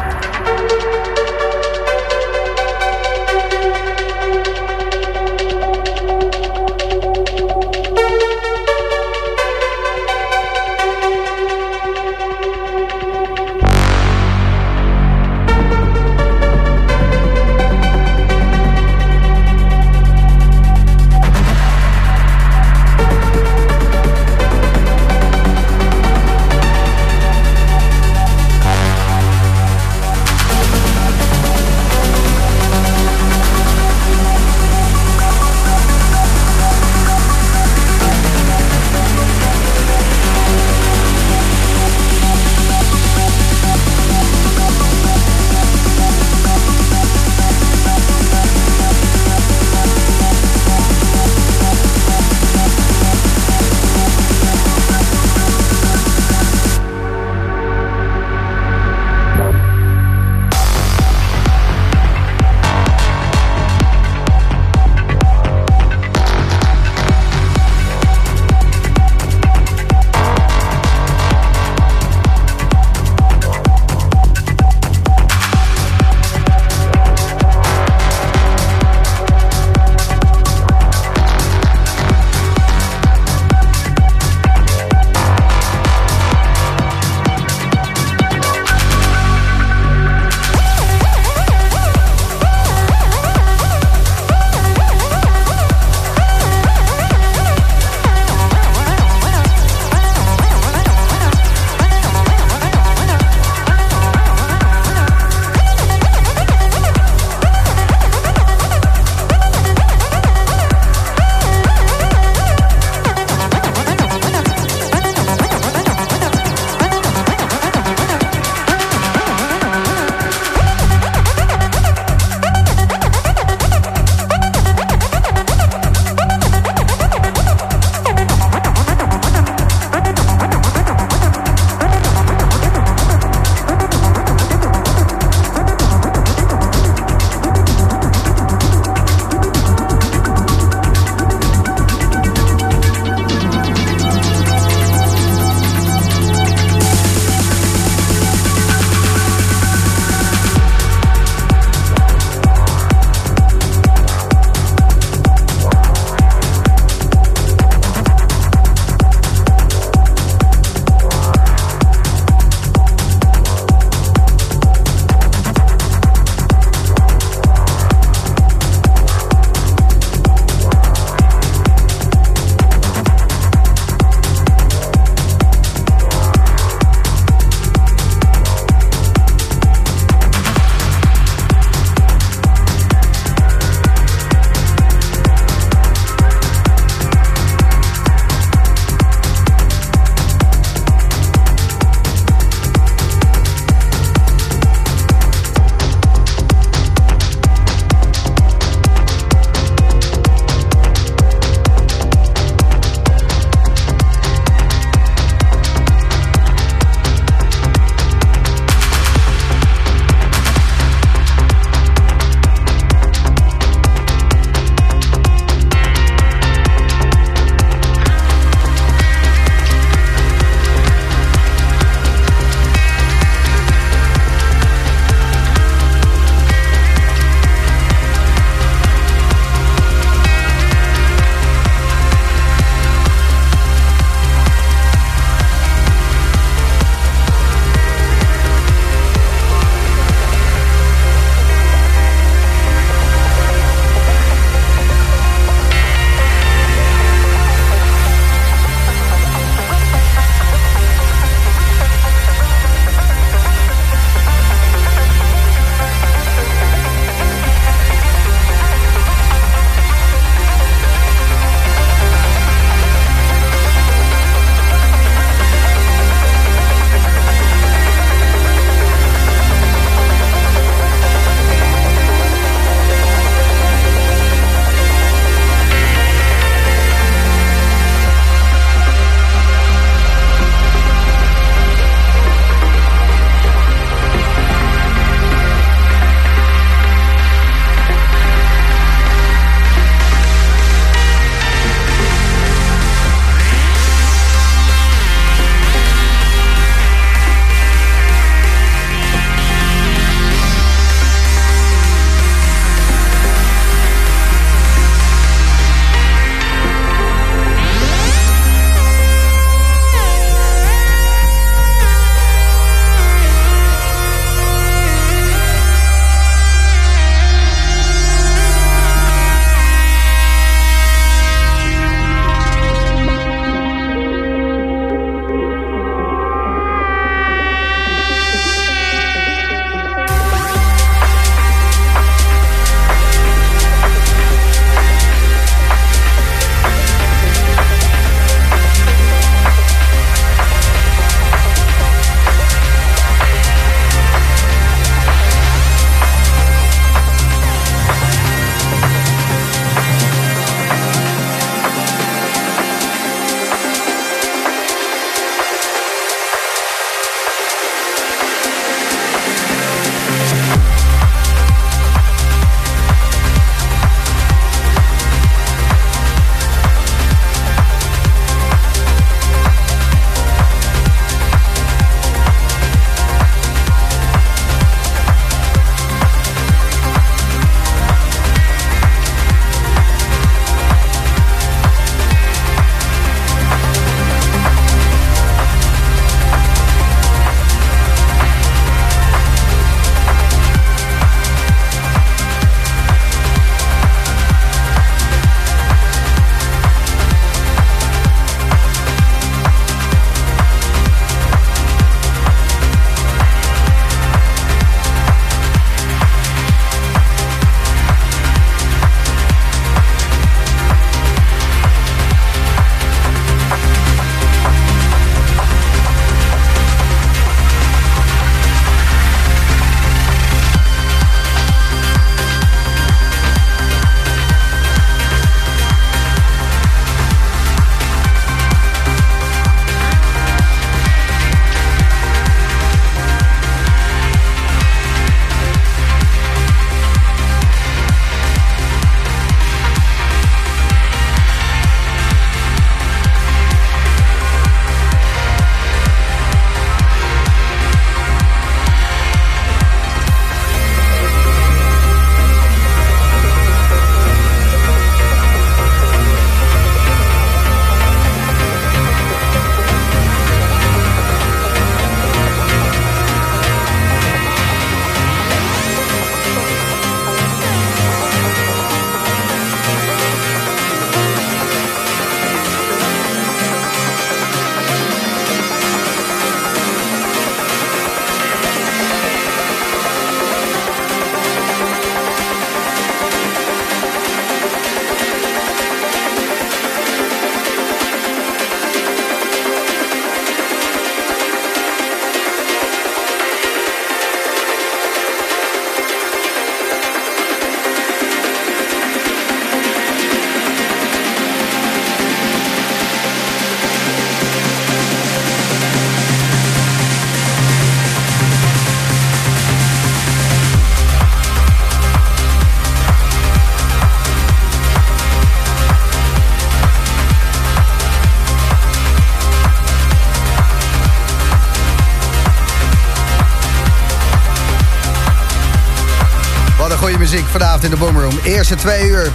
Vanavond in de Boomroom. Eerste twee uur.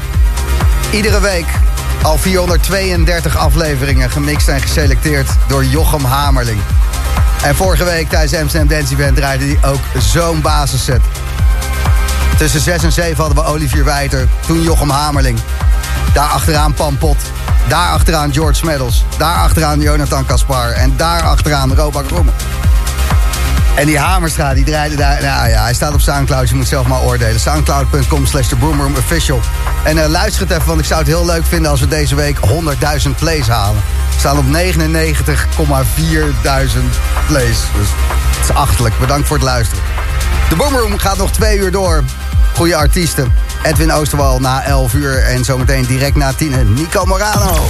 Iedere week al 432 afleveringen gemixt en geselecteerd door Jochem Hamerling. En vorige week tijdens de Amsterdam Dance Event draaide hij ook zo'n basisset. Tussen 6 en 7 hadden we Olivier Wijter, toen Jochem Hamerling. Daar achteraan Pan Pot. Daar achteraan George Smeddles. Daar achteraan Jonathan Kaspar. En daar achteraan Robak Rommel. En die Hamerstra, die draaide daar... Nou ja, hij staat op Soundcloud, je moet zelf maar oordelen. Soundcloud.com slash Official. En eh, luister het even, want ik zou het heel leuk vinden... als we deze week 100.000 plays halen. We staan op 99,4 plays. Dus het is achtelijk. Bedankt voor het luisteren. De Boomroom gaat nog twee uur door. Goede artiesten. Edwin Oosterwal na 11 uur. En zometeen direct na 10 Nico Morano.